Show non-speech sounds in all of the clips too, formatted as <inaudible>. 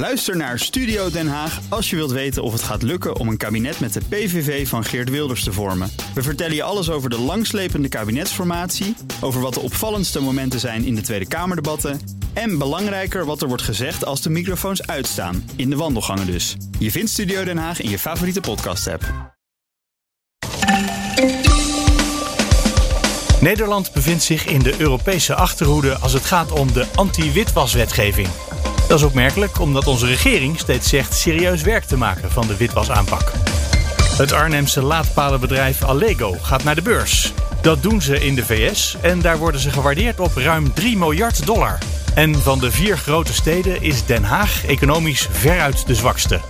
Luister naar Studio Den Haag als je wilt weten of het gaat lukken om een kabinet met de PVV van Geert Wilders te vormen. We vertellen je alles over de langslepende kabinetsformatie, over wat de opvallendste momenten zijn in de Tweede Kamerdebatten en belangrijker wat er wordt gezegd als de microfoons uitstaan, in de wandelgangen dus. Je vindt Studio Den Haag in je favoriete podcast-app. Nederland bevindt zich in de Europese achterhoede als het gaat om de anti-witwaswetgeving. Dat is opmerkelijk omdat onze regering steeds zegt serieus werk te maken van de witwasaanpak. Het Arnhemse laadpalenbedrijf Allego gaat naar de beurs. Dat doen ze in de VS en daar worden ze gewaardeerd op ruim 3 miljard dollar. En van de vier grote steden is Den Haag economisch veruit de zwakste.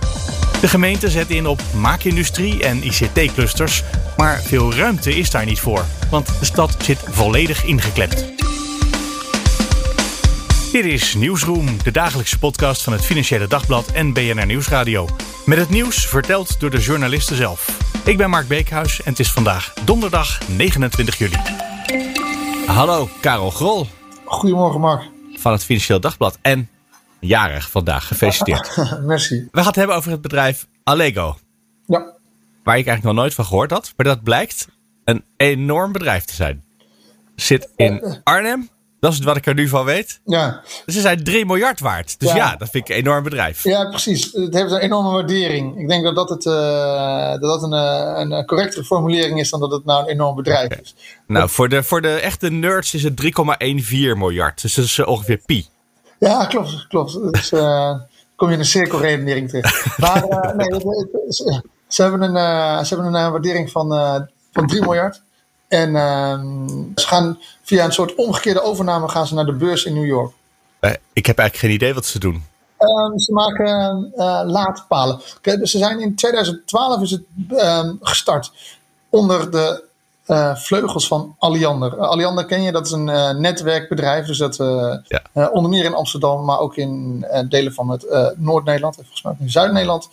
De gemeente zet in op maakindustrie en ICT-clusters, maar veel ruimte is daar niet voor, want de stad zit volledig ingeklept. Dit is Nieuwsroom, de dagelijkse podcast van het Financiële Dagblad en BNR Nieuwsradio. Met het nieuws verteld door de journalisten zelf. Ik ben Mark Beekhuis en het is vandaag donderdag 29 juli. Hallo, Karel Grol. Goedemorgen, Mark. Van het Financiële Dagblad en jarig vandaag. Gefeliciteerd. <laughs> Merci. We gaan het hebben over het bedrijf Allego. Ja. Waar ik eigenlijk nog nooit van gehoord had. Maar dat blijkt een enorm bedrijf te zijn. Zit in Arnhem. Dat is wat ik er nu van weet. Ja. Ze zijn 3 miljard waard. Dus ja, Ja. dat vind ik een enorm bedrijf. ja, precies. Het heeft een enorme waardering. Ik denk dat dat, het, eh, dat, dat een, eh, een, een correctere formulering is dan dat het nou een enorm bedrijf is. Nou, voor de, voor de echte nerds is het 3,14 miljard. Dus dat is eh, ongeveer pi. Ja, klopt. klopt. Dus <laughs> kom je in een cirkelredenering terecht. Maar nee, ze, ze hebben een, ze hebben een waardering van, van 3 miljard. En ehm, ze gaan via een soort omgekeerde overname gaan ze naar de beurs in New York. Eh, ik heb eigenlijk geen idee wat ze doen. Ehm, ze maken eh, laadpalen. Kijk, dus ze zijn in 2012 is het ehm, gestart onder de eh, vleugels van Alliander. Uh, Alliander ken je, dat is een eh, netwerkbedrijf. Dus dat Ja. onder meer in Amsterdam, maar ook in delen van het Noord-Nederland en volgens mij ook in Zuid-Nederland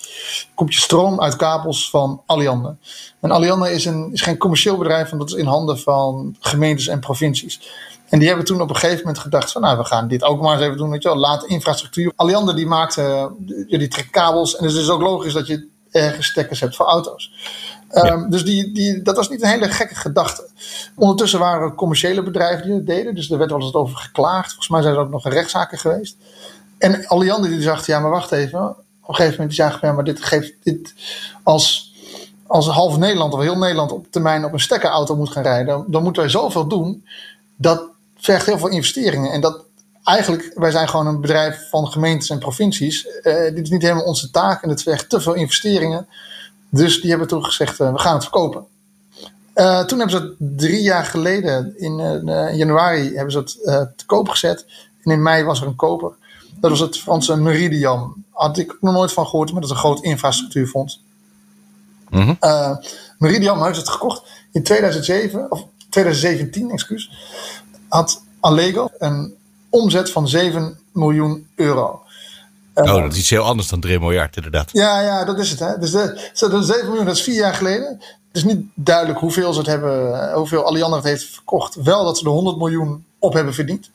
komt je stroom uit kabels van Alliander. En Alliander is, een, is geen commercieel bedrijf, want dat is in handen van gemeentes en provincies. En die hebben toen op een gegeven moment gedacht van nou, we gaan dit ook maar eens even doen. Weet je wel, laat infrastructuur. Alliander die maakt, die, die trekt kabels. En dus het is ook logisch dat je ergens stekkers hebt voor auto's. Ehm, Dus die, die, dat was niet een hele gekke gedachte. Ondertussen waren er commerciële bedrijven die dat deden. Dus er werd wel eens over geklaagd. Volgens mij zijn er ook nog rechtszaken geweest. En Alliander die dacht, ja maar wacht even. Op een gegeven moment die zagen, ja maar dit geeft dit als, als half Nederland of heel Nederland op termijn op een stekkerauto moet gaan rijden. Dan, dan moeten wij zoveel doen. Dat vergt heel veel investeringen. En dat eigenlijk, wij zijn gewoon een bedrijf van gemeentes en provincies. Eh, dit is niet helemaal onze taak en het vergt te veel investeringen. Dus die hebben toen gezegd, eh, we gaan het verkopen. Eh, toen hebben ze het drie jaar geleden, in eh, januari, hebben ze het te koop gezet. En in mei was er een koper. Dat was het Franse Meridian. Had ik nog nooit van gehoord, maar dat is een groot infrastructuurfonds. Mhm. Eh, Meridian heeft het gekocht in 2007, of 2017, excuus. Had Allego een omzet van 7 miljoen euro. Oh, dat is iets heel anders dan 3 miljard, inderdaad. Ja, ja, dat is het. Hè? Dus de, zo, de 7 miljoen, dat is vier jaar geleden. Het is niet duidelijk hoeveel ze het hebben, eh, hoeveel Alliander het heeft verkocht. Wel dat ze er 100 miljoen op hebben verdiend.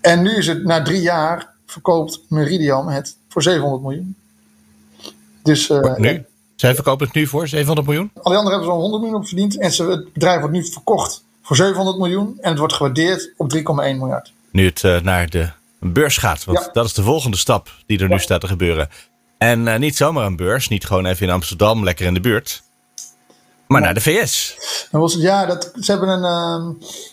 En nu is het na drie jaar verkoopt Meridian het voor 700 miljoen. Dus eh, Nu? Zij verkopen het nu voor 700 miljoen? Alliander hebben al 100 miljoen op verdiend. En ze, het bedrijf wordt nu verkocht voor 700 miljoen. En het wordt gewaardeerd op 3,1 miljard. Nu het eh, naar de beurs gaat. Want Ja. dat is de volgende stap die er nu staat te gebeuren. En eh, niet zomaar een beurs. Niet gewoon even in Amsterdam, lekker in de buurt. Maar naar de VS. Dan was ja, dat, ze hebben een. ehm,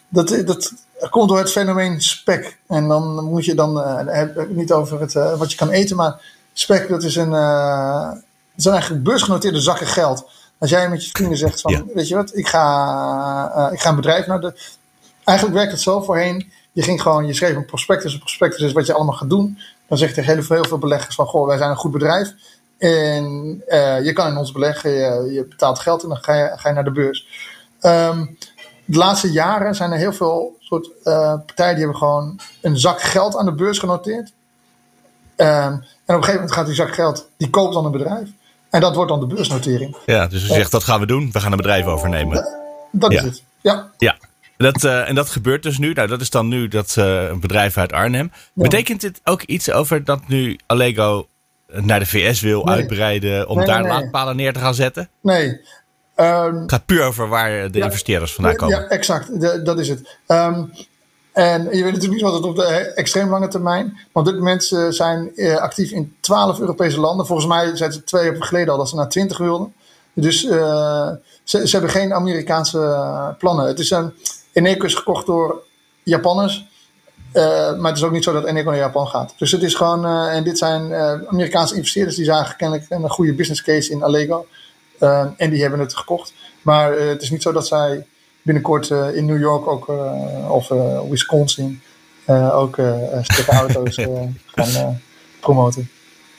dat, dat komt door het fenomeen spec. En dan moet je dan. eh, niet over het, eh, wat je kan eten, maar spec, dat is een. dat zijn eigenlijk beursgenoteerde zakken geld. Als jij met je vrienden zegt van, weet je wat, ik ga, ik ga een bedrijf naar de. Eigenlijk werkt het zo voorheen. Je ging gewoon, je schreef een prospectus. Een prospectus is wat je allemaal gaat doen. Dan zeg je tegen heel veel, heel veel beleggers van, goh, wij zijn een goed bedrijf. En eh, je kan in ons beleggen, je, je betaalt geld en dan ga je, ga je naar de beurs. Ehm, de laatste jaren zijn er heel veel soort eh, partijen die hebben gewoon een zak geld aan de beurs genoteerd. Ehm, en op een gegeven moment gaat die zak geld, die koopt dan een bedrijf. En dat wordt dan de beursnotering. Ja, dus ze zegt dat gaan we doen. We gaan een bedrijf overnemen. Dat is Ja. het. Ja. Ja. Dat, eh, en dat gebeurt dus nu. Nou, dat is dan nu dat eh, een bedrijf uit Arnhem. Betekent dit ook iets over dat nu Allego naar de VS wil uitbreiden om daar laadpalen neer te gaan zetten? Nee. Um, het gaat puur over waar de investeerders vandaan komen. Ja, exact. dat is het. Um, en je weet natuurlijk niet wat het op de extreem lange termijn. Maar op dit moment uh, zijn uh, actief in 12 Europese landen. Volgens mij zijn het twee jaar geleden al dat ze naar 20 wilden. Dus uh, ze, ze, hebben geen Amerikaanse plannen. Het is een Eneco is gekocht door Japanners. maar het is ook niet zo dat Eneco naar Japan gaat. Dus het is gewoon, en dit zijn Amerikaanse investeerders die zagen kennelijk een goede business case in Allego. en die hebben het gekocht. Maar het is niet zo dat zij binnenkort in New York ook, of Wisconsin ook stukken <laughs> auto's gaan promoten.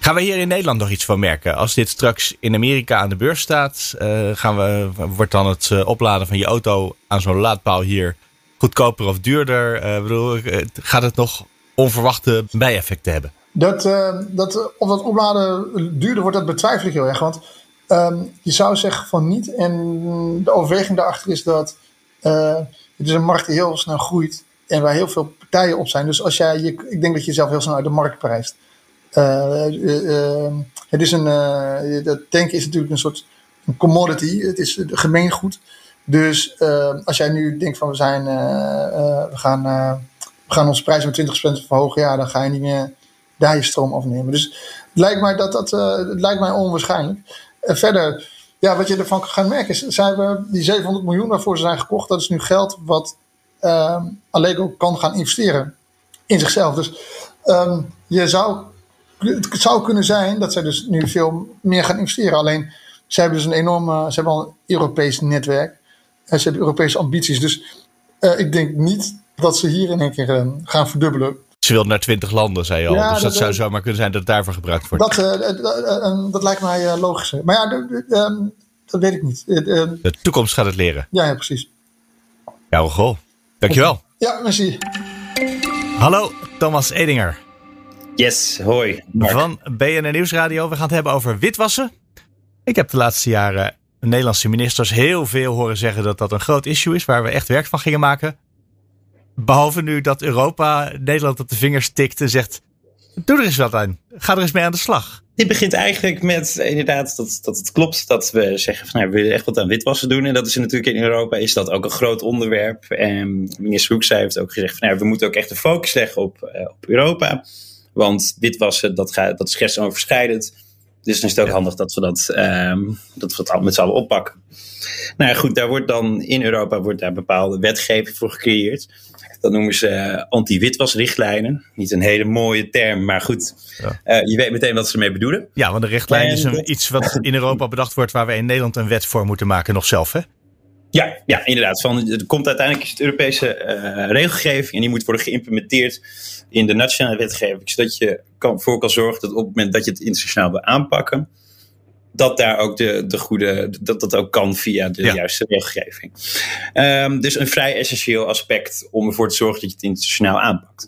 Gaan we hier in Nederland nog iets van merken? Als dit straks in Amerika aan de beurs staat, gaan we, wordt dan het opladen van je auto aan zo'n laadpaal hier goedkoper of duurder? bedoel, gaat het nog onverwachte bijeffecten hebben? Dat, dat, of dat opladen duurder wordt, dat betwijfel ik heel erg. Want um, je zou zeggen van niet. En de overweging daarachter is dat uh, het is een markt die heel snel groeit en waar heel veel partijen op zijn. Dus als jij, je, ik denk dat je zelf heel snel uit de markt prijst. Uh, uh, het is een, dat tanken is natuurlijk een soort een commodity. Het is gemeengoed. Dus als jij nu denkt van we zijn, we gaan, we gaan onze prijs met 20% verhogen, ja, dan ga je niet meer daar je stroom afnemen. Dus het lijkt mij dat dat, het lijkt mij onwaarschijnlijk. verder ja, wat je ervan kan merken is, zij hebben die 700 miljoen waarvoor ze zijn gekocht, dat is nu geld wat uh, Allego kan gaan investeren in zichzelf. Dus um, je zou, het zou kunnen zijn dat zij dus nu veel meer gaan investeren. Alleen, ze hebben dus een enorme, ze hebben al een Europees netwerk. En ze hebben Europese ambities. Dus uh, ik denk niet dat ze hier in één keer uh, gaan verdubbelen. Ze wil naar twintig landen, zei je al. dus dat, dat zou zomaar kunnen zijn dat het daarvoor gebruikt wordt. Dat, uh, dat lijkt mij logisch. Maar ja, um, dat weet ik niet. de toekomst gaat het leren. Ja, ja precies. Ja, goh. Dankjewel. Ja, merci. Hallo, Thomas Edinger. Yes, hoi. Mark. Van BNN Nieuwsradio. We gaan het hebben over witwassen. Ik heb de laatste jaren Nederlandse ministers heel veel horen zeggen dat dat een groot issue is, waar we echt werk van gingen maken. Behalve nu dat Europa Nederland op de vingers tikt en zegt: Doe er eens wat aan. Ga er eens mee aan de slag. Dit begint eigenlijk met inderdaad dat, dat het klopt dat we zeggen van nou, we willen echt wat aan witwassen doen. En dat is natuurlijk in Europa is dat ook een groot onderwerp. En minister Hoekstra heeft ook gezegd van nou, we moeten ook echt de focus leggen op, uh, op Europa. Want witwassen, dat, gaat, dat is grensoverschrijdend. Dus dan is het ook handig dat we dat, um, dat we het met z'n allen oppakken. Nou ja, goed, daar wordt dan in Europa wordt daar bepaalde wetgeving voor gecreëerd. Dat noemen ze uh, anti-witwasrichtlijnen. Niet een hele mooie term, maar goed. Ja. Uh, je weet meteen wat ze ermee bedoelen. Ja, want de richtlijn is een, iets wat in Europa bedacht wordt waar we in Nederland een wet voor moeten maken, nog zelf, hè? Ja, ja inderdaad. Van, er komt uiteindelijk is het Europese uh, regelgeving en die moet worden geïmplementeerd in de nationale wetgeving, zodat je kan, voor kan zorgen dat op het moment dat je het internationaal wil aanpakken, dat daar ook de, de goede, dat dat ook kan via de juiste regelgeving. Um, dus een vrij essentieel aspect om ervoor te zorgen dat je het internationaal aanpakt.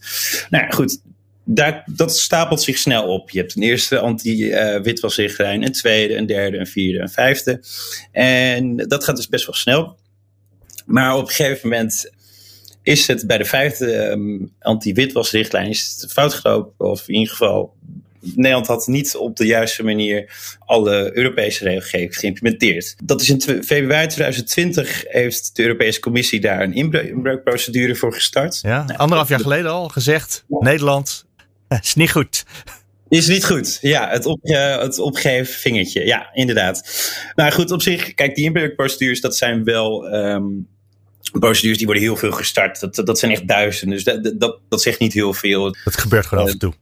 Nou ja, goed. Dat stapelt zich snel op. Je hebt een eerste anti-witwasrichtlijn, een tweede, een derde, een vierde, een vijfde. En dat gaat dus best wel snel. Maar op een gegeven moment is het bij de vijfde um, anti-witwasrichtlijn is het fout gelopen. Of in ieder geval Nederland had niet op de juiste manier alle Europese regelgeving geïmplementeerd. Dat is in februari 2020 heeft de Europese Commissie daar een inbreukprocedure voor gestart. Ja, anderhalf jaar geleden al gezegd, Nederland <laughs> is niet goed. Is niet goed. Ja, het, op, uh, het opgeven vingertje. Ja, inderdaad. Nou goed, op zich, kijk, die inbreukprocedures, dat zijn wel um, procedures die worden heel veel gestart. Dat, dat zijn echt duizenden. Dus dat, dat, dat zegt niet heel veel. Dat gebeurt gewoon uh, af en toe.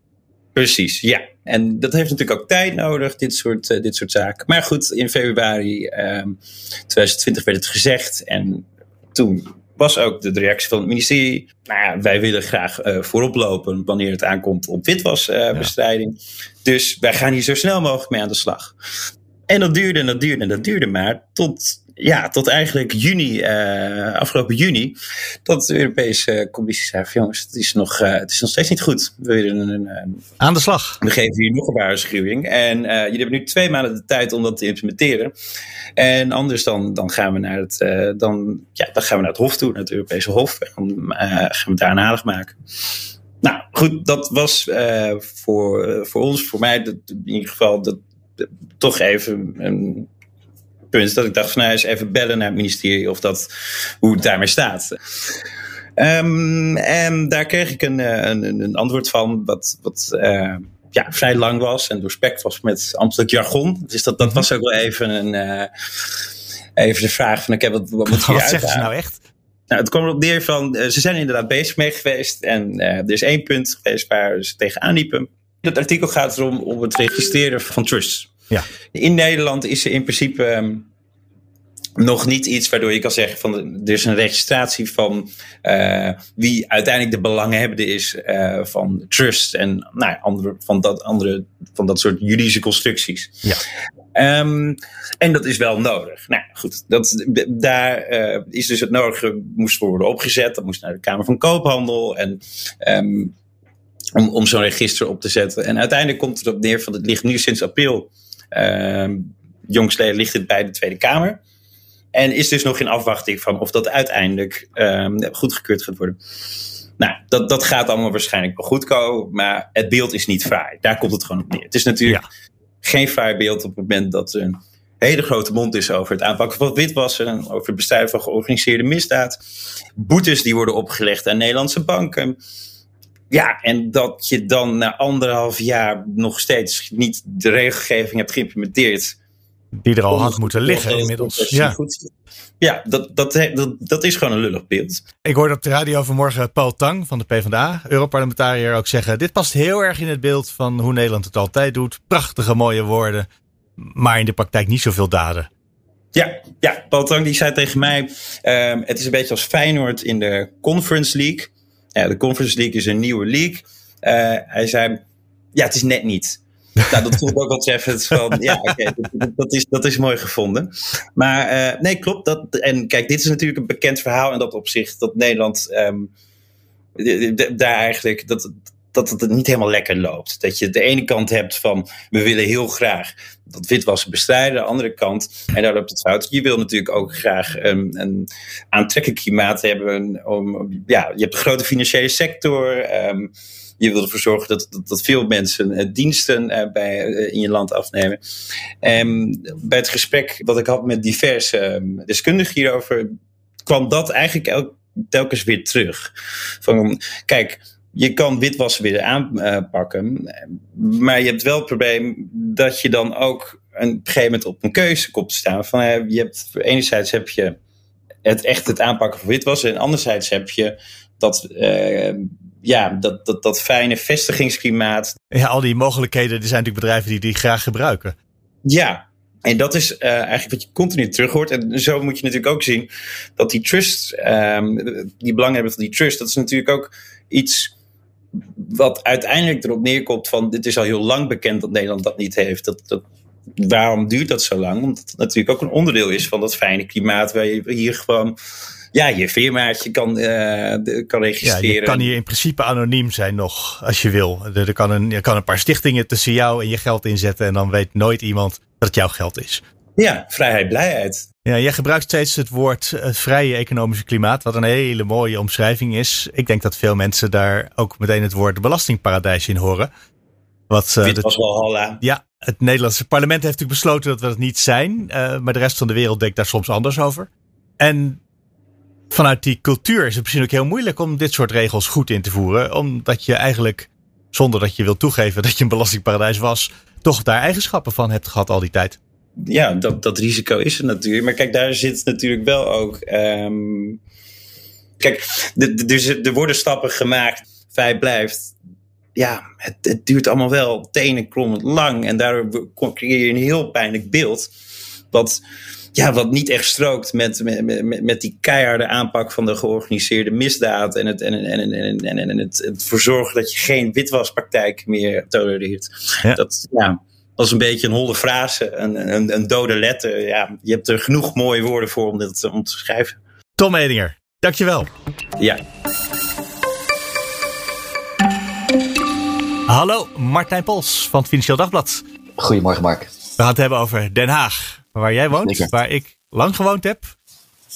Precies, ja. En dat heeft natuurlijk ook tijd nodig, dit soort, uh, dit soort zaken. Maar goed, in februari um, 2020 werd het gezegd. En toen was ook de reactie van het ministerie. Nou ja, wij willen graag uh, voorop lopen wanneer het aankomt op witwasbestrijding. Ja. Dus wij gaan hier zo snel mogelijk mee aan de slag. En dat duurde en dat duurde en dat duurde maar tot ja, tot eigenlijk juni, uh, afgelopen juni, dat de Europese Commissie zei: van, jongens, het is, nog, uh, het is nog steeds niet goed. We willen een, een, aan de slag. We geven hier nog een waarschuwing. En uh, jullie hebben nu twee maanden de tijd om dat te implementeren. En anders dan, dan gaan we naar het, dan, ja, dan gaan we naar het Hof toe, naar het Europese Hof. En dan gaan we daar een aardig maken. Nou goed, dat was voor, voor ons, voor mij, dat, in ieder geval, dat, toch even een punt dat ik dacht van nou eens even bellen naar het ministerie of dat, hoe het daarmee staat. Um, en daar kreeg ik een, een, een antwoord van wat, wat uh, ja, vrij lang was en doorspekt was met ambtelijk jargon. Dus dat, dat mhm. was ook wel even, een, uh, even de vraag van, okay, wat, wat moet <laughs> je Wat zeggen ze nou echt? Nou, het kwam erop neer van, uh, ze zijn inderdaad bezig mee geweest. En er is één punt geweest waar ze tegenaan liepen. Het artikel gaat erom om het registreren van trusts. Ja. In Nederland is er in principe um, nog niet iets waardoor je kan zeggen van er is een registratie van uh, wie uiteindelijk de belanghebbende is uh, van trust en nou, andere, van, dat, andere, van dat soort juridische constructies. Ja. Um, en dat is wel nodig. Nou goed, dat, daar uh, is dus het nodige moest worden opgezet. Dat moest naar de Kamer van Koophandel en um, om, om zo'n register op te zetten. En uiteindelijk komt het op neer van het ligt nu sinds april. Uh, jongstleden ligt het bij de Tweede Kamer. En is dus nog in afwachting van of dat uiteindelijk um, goedgekeurd gaat worden. Nou, dat, dat gaat allemaal waarschijnlijk wel goed komen, maar het beeld is niet fraai. Daar komt het gewoon op neer. Het is natuurlijk ja. geen fraai beeld op het moment dat er een hele grote mond is over het aanpakken van witwassen, over het bestrijden van georganiseerde misdaad, boetes die worden opgelegd aan Nederlandse banken. Ja, en dat je dan na anderhalf jaar nog steeds niet de regelgeving hebt geïmplementeerd die er al had moeten liggen inmiddels. Ja, ja dat, dat, dat, dat is gewoon een lullig beeld. Ik hoorde op de radio vanmorgen Paul Tang van de PvdA, Europarlementariër, ook zeggen: Dit past heel erg in het beeld van hoe Nederland het altijd doet. Prachtige mooie woorden, maar in de praktijk niet zoveel daden. Ja, ja, Paul Tang die zei tegen mij: um, Het is een beetje als Feyenoord in de Conference League. Ja, de Conference League is een nieuwe league. Uh, hij zei: Ja, het is net niet. <laughs> Nou, dat voelt ook wel treffend. Van, ja, oké, <laughs> dat, dat, is, dat is mooi gevonden. Maar uh, nee, klopt. Dat, en kijk, dit is natuurlijk een bekend verhaal in dat opzicht. Dat Nederland um, daar eigenlijk. Dat, dat het niet helemaal lekker loopt. Dat je de ene kant hebt van we willen heel graag dat witwassen bestrijden. De andere kant, en daar loopt het fout. Je wil natuurlijk ook graag een, aantrekkelijk klimaat hebben. Om, ja, je hebt een grote financiële sector. Um, je wil ervoor zorgen dat, dat, veel mensen uh, diensten uh, bij, uh, in je land afnemen. En bij het gesprek dat ik had met diverse ehm, deskundigen hierover, kwam dat eigenlijk elk, telkens weer terug. Van, kijk, je kan witwassen weer aanpakken, maar je hebt wel het probleem dat je dan ook een gegeven moment op een keuze komt te staan. Van, je hebt, enerzijds heb je het echt het aanpakken van witwassen en anderzijds heb je dat ja, dat, dat, dat fijne vestigingsklimaat. Ja, al die mogelijkheden, er zijn natuurlijk bedrijven die die graag gebruiken. Ja, en dat is uh, eigenlijk wat je continu terug hoort. En zo moet je natuurlijk ook zien dat die trust, um, die belanghebbenden van die trust, dat is natuurlijk ook iets wat uiteindelijk erop neerkomt van dit is al heel lang bekend dat Nederland dat niet heeft. Dat, dat, waarom duurt dat zo lang? Omdat het natuurlijk ook een onderdeel is van dat fijne klimaat waar je hier gewoon ja, je firmaatje kan, uh, kan registreren. Ja, je kan hier in principe anoniem zijn nog, als je wil. Er kan een, je kan een paar stichtingen tussen jou en je geld inzetten en dan weet nooit iemand dat het jouw geld is. Ja, vrijheid, blijheid. Ja, jij gebruikt steeds het woord het vrije economische klimaat, wat een hele mooie omschrijving is. Ik denk dat veel mensen daar ook meteen het woord belastingparadijs in horen. Wat, uh, Dit was wel Halla. Ja, het Nederlandse parlement heeft natuurlijk besloten dat we dat niet zijn. Uh, maar de rest van de wereld denkt daar soms anders over. En vanuit die cultuur is het misschien ook heel moeilijk om dit soort regels goed in te voeren. Omdat je eigenlijk, zonder dat je wilt toegeven <laughs> dat je een belastingparadijs was, toch daar eigenschappen van hebt gehad al die tijd. Ja, dat, dat risico is er natuurlijk. Maar kijk, daar zit natuurlijk wel ook. Um, kijk, dus er worden stappen gemaakt. Feit blijft. Ja, het, het duurt allemaal wel tenenkrommend lang. En daardoor creëer je een heel pijnlijk beeld. Wat ja, wat niet echt strookt met, met, met, met, die keiharde aanpak van de georganiseerde misdaad. En het, en, en, en, en, en het, het verzorgen dat je geen witwaspraktijk meer tolereert. Ja. Dat, ja, dat is een beetje een holle frase, een, een, een dode letter. Ja, je hebt er genoeg mooie woorden voor om dit om te schrijven. Tom Edinger, dankjewel. Ja. Hallo, Martijn Pols van het Financieel Dagblad. Goedemorgen, Mark. We gaan het hebben over Den Haag waar jij woont, waar ik lang gewoond heb.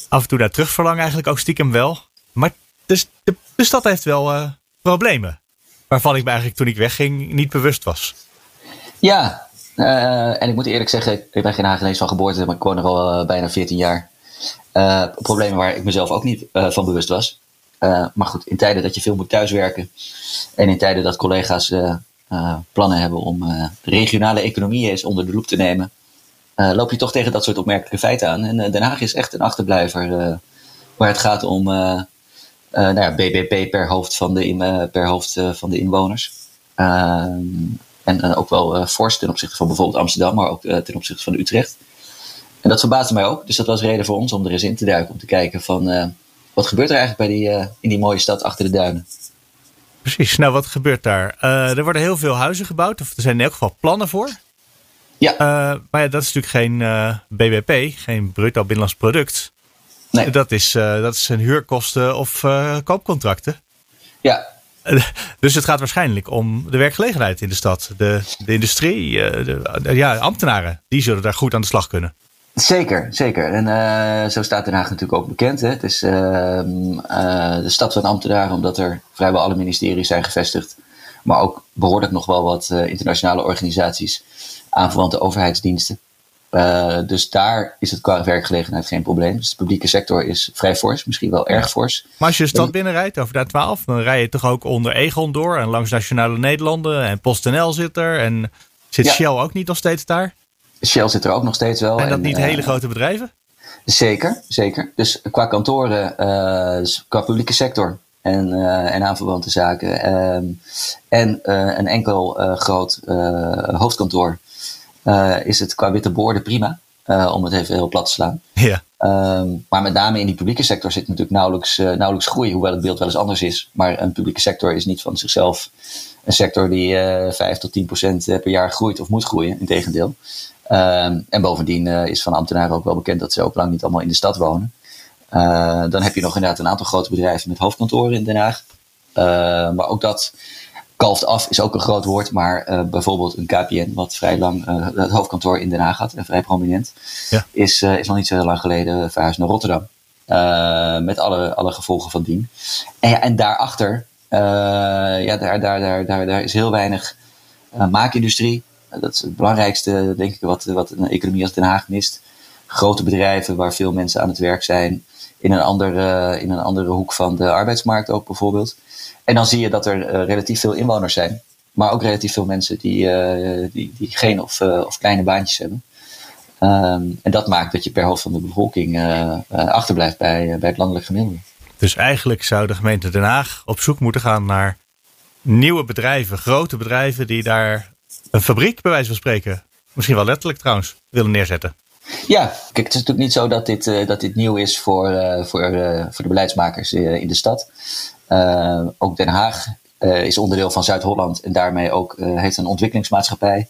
Af en toe daar terugverlang eigenlijk ook stiekem wel. Maar dus de, de stad heeft wel uh, problemen. waarvan ik me eigenlijk toen ik wegging niet bewust was. Ja, uh, en ik moet eerlijk zeggen, ik ben geen Hagenees van geboorte, maar ik woon er al uh, bijna 14 jaar. Uh, problemen waar ik mezelf ook niet van bewust was. maar goed, in tijden dat je veel moet thuiswerken en in tijden dat collega's plannen hebben om regionale economieën eens onder de loep te nemen, loop je toch tegen dat soort opmerkelijke feiten aan. En Den Haag is echt een achterblijver waar het gaat om nou ja, BBP per hoofd van de, per hoofd, van de inwoners. En uh, ook wel uh, fors ten opzichte van bijvoorbeeld Amsterdam, maar ook uh, ten opzichte van Utrecht. En dat verbaasde mij ook. Dus dat was reden voor ons om er eens in te duiken. Om te kijken van wat gebeurt er eigenlijk bij die, in die mooie stad achter de duinen. Precies. Nou, wat gebeurt daar? er worden heel veel huizen gebouwd. Of er zijn in elk geval plannen voor. Ja. maar ja, dat is natuurlijk geen BBP, geen bruto binnenlands product. Nee. Dat is, dat is een huurkosten of koopcontracten. Ja, <laughs> Dus het gaat waarschijnlijk om de werkgelegenheid in de stad. De, de industrie, eh, de, ja, ambtenaren, die zullen daar goed aan de slag kunnen. Zeker, zeker. En uh, zo staat Den Haag natuurlijk ook bekend. Hè? Het is uh, uh, de stad van ambtenaren, omdat er vrijwel alle ministeries zijn gevestigd. Maar ook behoorlijk nog wel wat internationale organisaties, aanverwante overheidsdiensten. Uh, dus daar is het qua werkgelegenheid geen probleem. Dus de publieke sector is vrij fors, misschien wel erg fors. Maar als je de stad binnenrijdt over de A12, dan rij je toch ook onder Egon door en langs Nationale Nederlanden en PostNL zit er. En zit Shell ook niet nog steeds daar? Shell zit er ook nog steeds wel. En dat niet uh, hele grote bedrijven? Zeker, zeker. Dus qua kantoren, uh, dus qua publieke sector en, en aanverwante zaken. Ehm, en een enkel groot hoofdkantoor uh, is het qua witte borden prima. Uh, om het even heel plat te slaan. Ja. Um, maar met name in die publieke sector zit natuurlijk nauwelijks, uh, nauwelijks groei, hoewel het beeld wel eens anders is. Maar een publieke sector is niet van zichzelf een sector die 5 tot 10 procent per jaar groeit of moet groeien, integendeel. Um, en bovendien is van ambtenaren ook wel bekend dat ze ook lang niet allemaal in de stad wonen. dan heb je nog inderdaad een aantal grote bedrijven met hoofdkantoren in Den Haag. maar ook dat kalft af is ook een groot woord, maar uh, bijvoorbeeld een KPN, wat vrij lang uh, het hoofdkantoor in Den Haag had en vrij prominent, ja. is, uh, is nog niet zo heel lang geleden verhuisd naar Rotterdam. met alle, alle gevolgen van dien. En, ja, en daarachter, ja, daar, daar, daar, daar, daar is heel weinig maakindustrie. dat is het belangrijkste, denk ik, wat, wat een economie als Den Haag mist. Grote bedrijven waar veel mensen aan het werk zijn. In een, andere, in een andere hoek van de arbeidsmarkt ook bijvoorbeeld. En dan zie je dat er uh, relatief veel inwoners zijn. Maar ook relatief veel mensen die, uh, die, die geen of, uh, of kleine baantjes hebben. Um, en dat maakt dat je per hoofd van de bevolking achterblijft bij, bij het landelijk gemiddelde. Dus eigenlijk zou de gemeente Den Haag op zoek moeten gaan naar nieuwe bedrijven, grote bedrijven die daar een fabriek, bij wijze van spreken, misschien wel letterlijk trouwens, willen neerzetten. Ja, kijk, het is natuurlijk niet zo dat dit, uh, dat dit nieuw is voor, uh, voor, uh, voor de beleidsmakers in de stad. Ook Den Haag is onderdeel van Zuid-Holland en daarmee ook heeft een ontwikkelingsmaatschappij.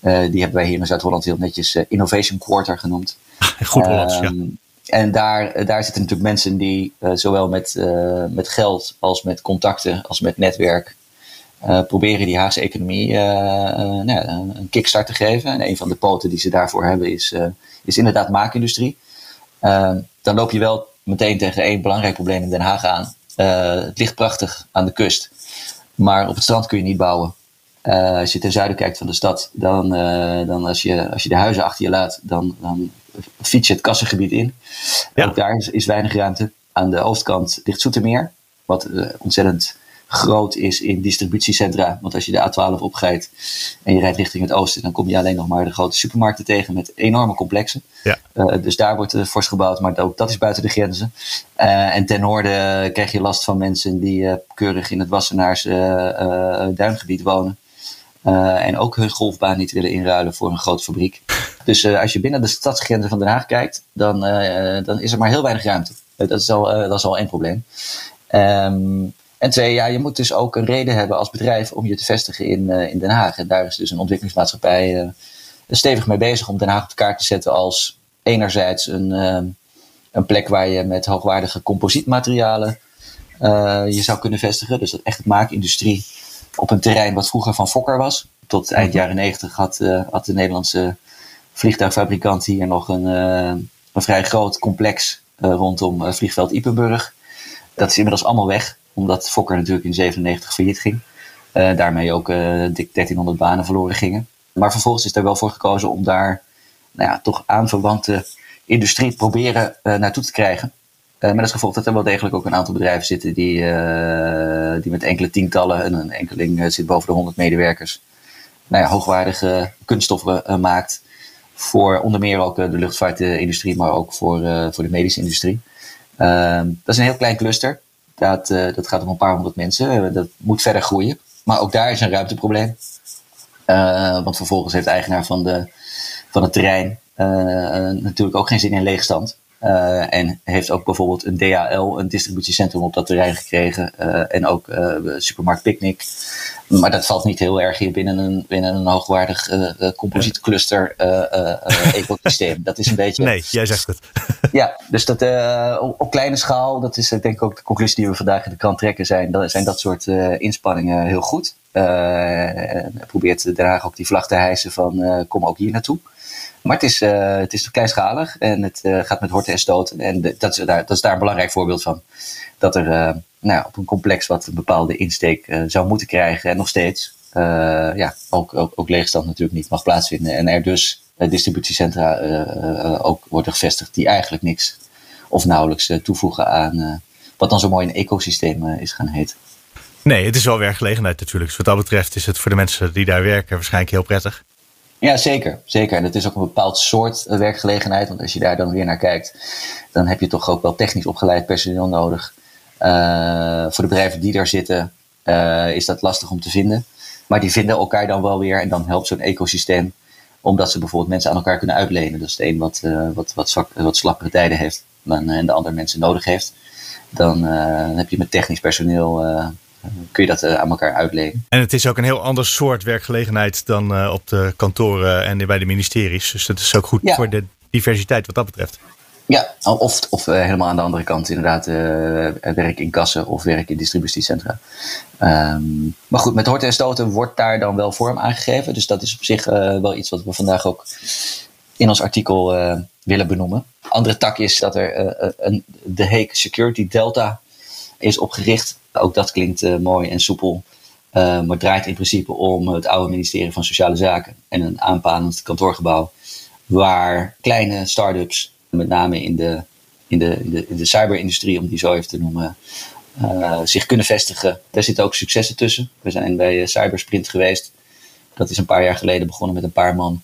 die hebben wij hier in Zuid-Holland heel netjes Innovation Quarter genoemd. <laughs> Goed Hollands, ja. Ehm, en daar, daar zitten natuurlijk mensen die zowel met, met geld als met contacten als met netwerk uh, proberen die Haagse economie uh, uh, nou, een kickstart te geven. En een van de poten die ze daarvoor hebben is, is inderdaad maakindustrie. dan loop je wel meteen tegen één belangrijk probleem in Den Haag aan. Het ligt prachtig aan de kust, maar op het strand kun je niet bouwen. als je ten zuiden kijkt van de stad, dan, dan als, je, als je de huizen achter je laat, dan, dan fiets je het kassengebied in. Ja. Ook daar is, is weinig ruimte. Aan de oostkant ligt Zoetermeer, wat ontzettend groot is in distributiecentra. Want als je de A12 oprijdt en je rijdt richting het oosten, dan kom je alleen nog maar de grote supermarkten tegen met enorme complexen. Ja. Uh, dus daar wordt uh, fors gebouwd, maar ook dat is buiten de grenzen. Uh, en ten noorden krijg je last van mensen die keurig in het Wassenaars duingebied wonen. en ook hun golfbaan niet willen inruilen voor een grote fabriek. Dus als je binnen de stadsgrenzen van Den Haag kijkt, dan, dan is er maar heel weinig ruimte. dat, is al, dat is al één probleem. Um, en twee, ja, je moet dus ook een reden hebben als bedrijf om je te vestigen in, uh, in Den Haag. En daar is dus een ontwikkelingsmaatschappij uh, stevig mee bezig om Den Haag op de kaart te zetten als enerzijds een, uh, een plek waar je met hoogwaardige composietmaterialen je zou kunnen vestigen. Dus dat echt maakindustrie op een terrein wat vroeger van Fokker was. Tot eind jaren negentig had, had de Nederlandse vliegtuigfabrikant hier nog een, een vrij groot complex rondom vliegveld Ipenburg. Dat is inmiddels allemaal weg omdat Fokker natuurlijk in 97 failliet ging. daarmee ook dik 1300 banen verloren gingen. Maar vervolgens is er wel voor gekozen om daar nou ja, toch aanverwante industrie proberen naartoe te krijgen. Met als gevolg dat er wel degelijk ook een aantal bedrijven zitten die, die met enkele tientallen, en een enkeling zit boven de 100 medewerkers, nou ja, hoogwaardige kunststoffen maakt. Voor onder meer ook de luchtvaartindustrie, maar ook voor, voor de medische industrie. Ehm, dat is een heel klein cluster. Dat, dat gaat om een paar honderd mensen. dat moet verder groeien. Maar ook daar is een ruimteprobleem. want vervolgens heeft de eigenaar van, de, van het terrein natuurlijk ook geen zin in leegstand. Uh, en heeft ook bijvoorbeeld een DHL, een distributiecentrum op dat terrein gekregen. Uh, en ook uh, supermarkt Picnic. Maar dat valt niet heel erg in binnen een, binnen een hoogwaardig composietcluster ecosysteem. Dat is een <laughs> beetje. Nee, jij zegt het. <laughs> ja, dus dat op, op, kleine schaal, dat is denk ik ook de conclusie die we vandaag in de krant trekken, zijn, dat, zijn dat soort inspanningen heel goed. probeert Den Haag ook die vlag te hijsen van kom ook hier naartoe. Maar het is, uh, het is kleinschalig en het uh, gaat met horten en stoten. En dat, is daar, dat is daar een belangrijk voorbeeld van. Dat er uh, nou, op een complex wat een bepaalde insteek zou moeten krijgen en nog steeds ja, ook, ook, ook leegstand natuurlijk niet mag plaatsvinden. En er dus distributiecentra ook worden gevestigd die eigenlijk niks of nauwelijks toevoegen aan wat dan zo mooi een ecosysteem is gaan heten. Nee, het is wel werkgelegenheid natuurlijk. Dus wat dat betreft is het voor de mensen die daar werken waarschijnlijk heel prettig. Ja, zeker. Zeker. En het is ook een bepaald soort eh, werkgelegenheid. Want als je daar dan weer naar kijkt, dan heb je toch ook wel technisch opgeleid personeel nodig. Uh, voor de bedrijven die daar zitten, uh, is dat lastig om te vinden. Maar die vinden elkaar dan wel weer. En dan helpt zo'n ecosysteem. Omdat ze bijvoorbeeld mensen aan elkaar kunnen uitlenen. Dus de een wat, wat, wat, wat slappere tijden heeft. En de ander mensen nodig heeft. Dan heb je met technisch personeel kun je dat eh, aan elkaar uitlenen. En het is ook een heel ander soort werkgelegenheid dan eh, op de kantoren en bij de ministeries. Dus dat is ook goed voor de diversiteit wat dat betreft. Ja, of, of uh, helemaal aan de andere kant inderdaad uh, werk in kassen of werk in distributiecentra. Um, maar goed, met horten en stoten wordt daar dan wel vorm aangegeven. Dus dat is op zich uh, wel iets wat we vandaag ook in ons artikel willen benoemen. Andere tak is dat er een, de Hague Security Delta is opgericht. Ook dat klinkt uh, mooi en soepel. Uh, maar draait in principe om het oude ministerie van Sociale Zaken en een aanpalend kantoorgebouw. Waar kleine start-ups, met name in de, in de, in de, de cyberindustrie, om die zo even te noemen, uh, zich kunnen vestigen. Daar zitten ook successen tussen. We zijn bij Cybersprint geweest. Dat is een paar jaar geleden begonnen met een paar man.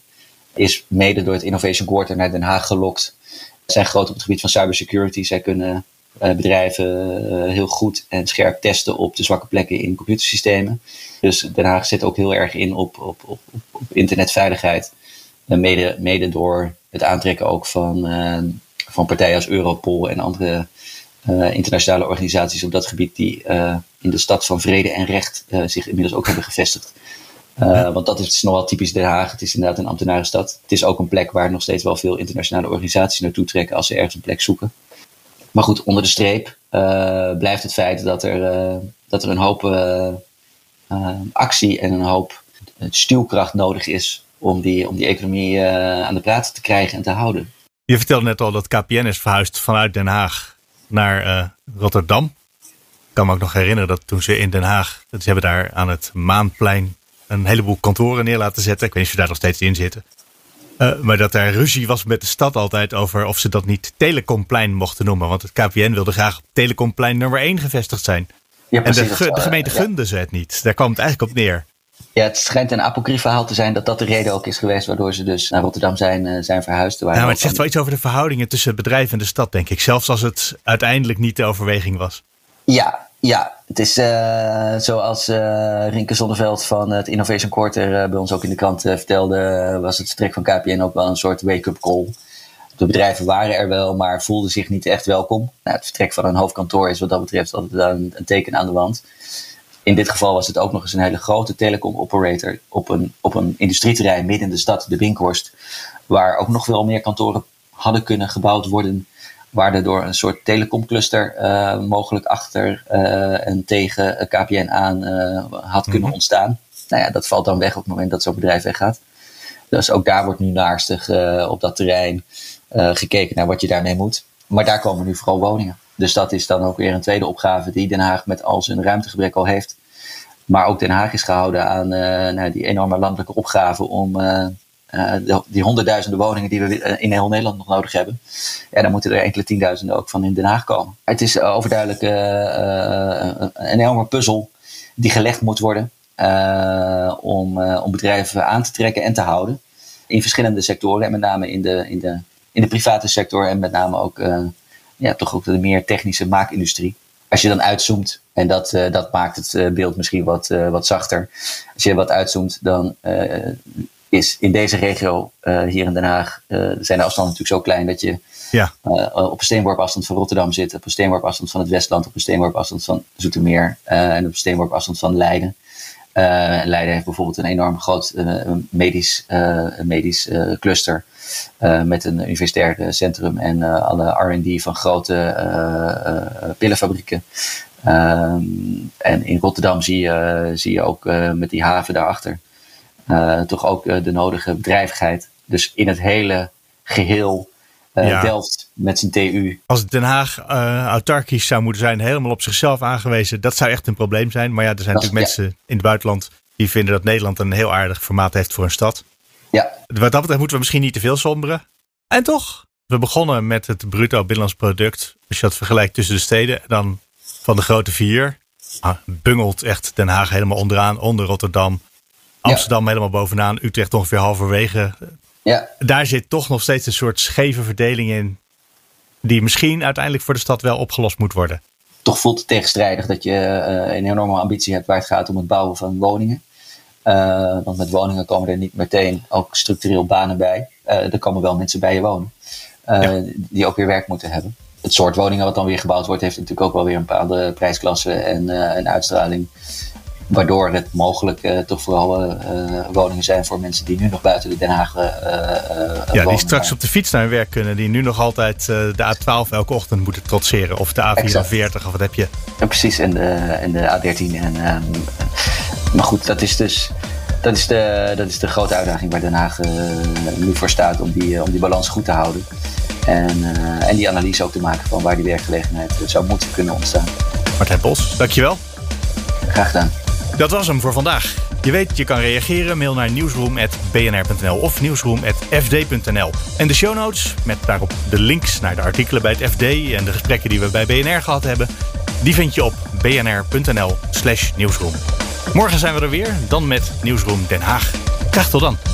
Is mede door het Innovation Quarter naar Den Haag gelokt. Zijn groot op het gebied van cybersecurity. Zij kunnen bedrijven uh, heel goed en scherp testen op de zwakke plekken in computersystemen. Dus Den Haag zit ook heel erg in op, op, op, op internetveiligheid. Mede, mede door het aantrekken ook van, van partijen als Europol en andere internationale organisaties op dat gebied die in de stad van vrede en recht zich inmiddels ook hebben gevestigd. Want dat is nogal typisch Den Haag. Het is inderdaad een ambtenarenstad. Het is ook een plek waar nog steeds wel veel internationale organisaties naartoe trekken als ze ergens een plek zoeken. Maar goed, onder de streep uh, blijft het feit dat er, uh, dat er een hoop uh, actie en een hoop stuwkracht nodig is om die, om die economie aan de praat te krijgen en te houden. Je vertelde net al dat KPN is verhuisd vanuit Den Haag naar Rotterdam. Ik kan me ook nog herinneren dat toen ze in Den Haag, ze hebben daar aan het Maanplein een heleboel kantoren neer laten zetten. Ik weet niet of ze daar nog steeds in zitten. Uh, maar dat er ruzie was met de stad altijd over of ze dat niet Telecomplein mochten noemen. Want het KPN wilde graag op Telecomplein nummer 1 gevestigd zijn. Ja, en de, de, gemeente uh, gunde ze het niet. Daar kwam het eigenlijk op neer. Ja, het schijnt een apocryf verhaal te zijn dat dat de reden ook is geweest waardoor ze dus naar Rotterdam zijn, uh, zijn verhuisd. Maar het zegt wel iets over de verhoudingen tussen het bedrijf en de stad, denk ik. Zelfs als het uiteindelijk niet de overweging was. Ja, ja, het is uh, zoals uh, Rinke Zonneveld van het Innovation Quarter uh, bij ons ook in de krant vertelde, was het vertrek van KPN ook wel een soort wake-up call. De bedrijven waren er wel, maar voelden zich niet echt welkom. Nou, het vertrek van een hoofdkantoor is wat dat betreft altijd een, een teken aan de wand. In dit geval was het ook nog eens een hele grote telecom operator op een, op een industrieterrein midden in de stad, de Binkhorst, waar ook nog wel meer kantoren hadden kunnen gebouwd worden waar er door een soort telecomcluster uh, mogelijk achter uh, en tegen KPN aan uh, had kunnen mhm. ontstaan. Nou ja, dat valt dan weg op het moment dat zo'n bedrijf weggaat. Dus ook daar wordt nu naarstig op dat terrein gekeken naar wat je daarmee moet. Maar daar komen nu vooral woningen. Dus dat is dan ook weer een tweede opgave die Den Haag met al zijn ruimtegebrek al heeft. Maar ook Den Haag is gehouden aan nou, die enorme landelijke opgave om die honderdduizenden woningen die we in heel Nederland nog nodig hebben. Ja, dan moeten er enkele tienduizenden ook van in Den Haag komen. Het is overduidelijk een enorme puzzel die gelegd moet worden om, om bedrijven aan te trekken en te houden in verschillende sectoren en met name in de, in de, in de private sector en met name ook, ja, toch ook de meer technische maakindustrie. Als je dan uitzoomt, en dat, dat maakt het beeld misschien wat, wat zachter. Als je wat uitzoomt, dan is in deze regio hier in Den Haag, zijn de afstanden natuurlijk zo klein dat je ja. op een steenworp afstand van Rotterdam zit, op een steenworp afstand van het Westland, op een steenworp afstand van Zoetermeer en op een steenworp afstand van Leiden. Leiden heeft bijvoorbeeld een enorm groot medisch, medisch cluster met een universitair centrum en alle R&D van grote pillenfabrieken. Ehm, en in Rotterdam zie je, zie je ook met die haven daarachter toch ook de nodige bedrijvigheid. Dus in het hele geheel uh, Delft met zijn TU. Als Den Haag uh, autarkisch zou moeten zijn, helemaal op zichzelf aangewezen, dat zou echt een probleem zijn. Maar ja, er zijn natuurlijk mensen in het buitenland die vinden dat Nederland een heel aardig formaat heeft voor een stad. Ja. Wat dat betreft moeten we misschien niet te veel somberen. En toch, we begonnen met het bruto binnenlands product. Als je dat vergelijkt tussen de steden, dan van de grote vier, ah, bungelt echt Den Haag helemaal onderaan, onder Rotterdam. Amsterdam helemaal bovenaan, Utrecht ongeveer halverwege. Ja. Daar zit toch nog steeds een soort scheve verdeling in. Die misschien uiteindelijk voor de stad wel opgelost moet worden. Toch voelt het tegenstrijdig dat je uh, een enorme ambitie hebt waar het gaat om het bouwen van woningen. Uh, want met woningen komen er niet meteen ook structureel banen bij. Uh, er komen wel mensen bij je wonen. Ja. Die ook weer werk moeten hebben. Het soort woningen wat dan weer gebouwd wordt, heeft natuurlijk ook wel weer een bepaalde prijsklasse en, en uitstraling. Waardoor het mogelijk uh, toch vooral uh, woningen zijn voor mensen die nu nog buiten de Den Haag Ja, wonen. die straks op de fiets naar hun werk kunnen. Die nu nog altijd de A12 elke ochtend moeten trotseren. Of de A44 of wat heb je. Ja, precies. En de, en de A13. En, um, maar goed, dat is dus... Dat is, de, dat is de grote uitdaging waar Den Haag nu voor staat om die, om die balans goed te houden. En, en die analyse ook te maken van waar die werkgelegenheid zou moeten kunnen ontstaan. Martijn Bos, dankjewel. Graag gedaan. Dat was hem voor vandaag. Je weet, je kan reageren. Mail naar nieuwsroom.bnr.nl of nieuwsroom.fd.nl. En de show notes, met daarop de links naar de artikelen bij het FD en de gesprekken die we bij BNR gehad hebben, die vind je op bnr.nl slash nieuwsroom. Morgen zijn we er weer, dan met Nieuwsroom Den Haag. Graag tot dan.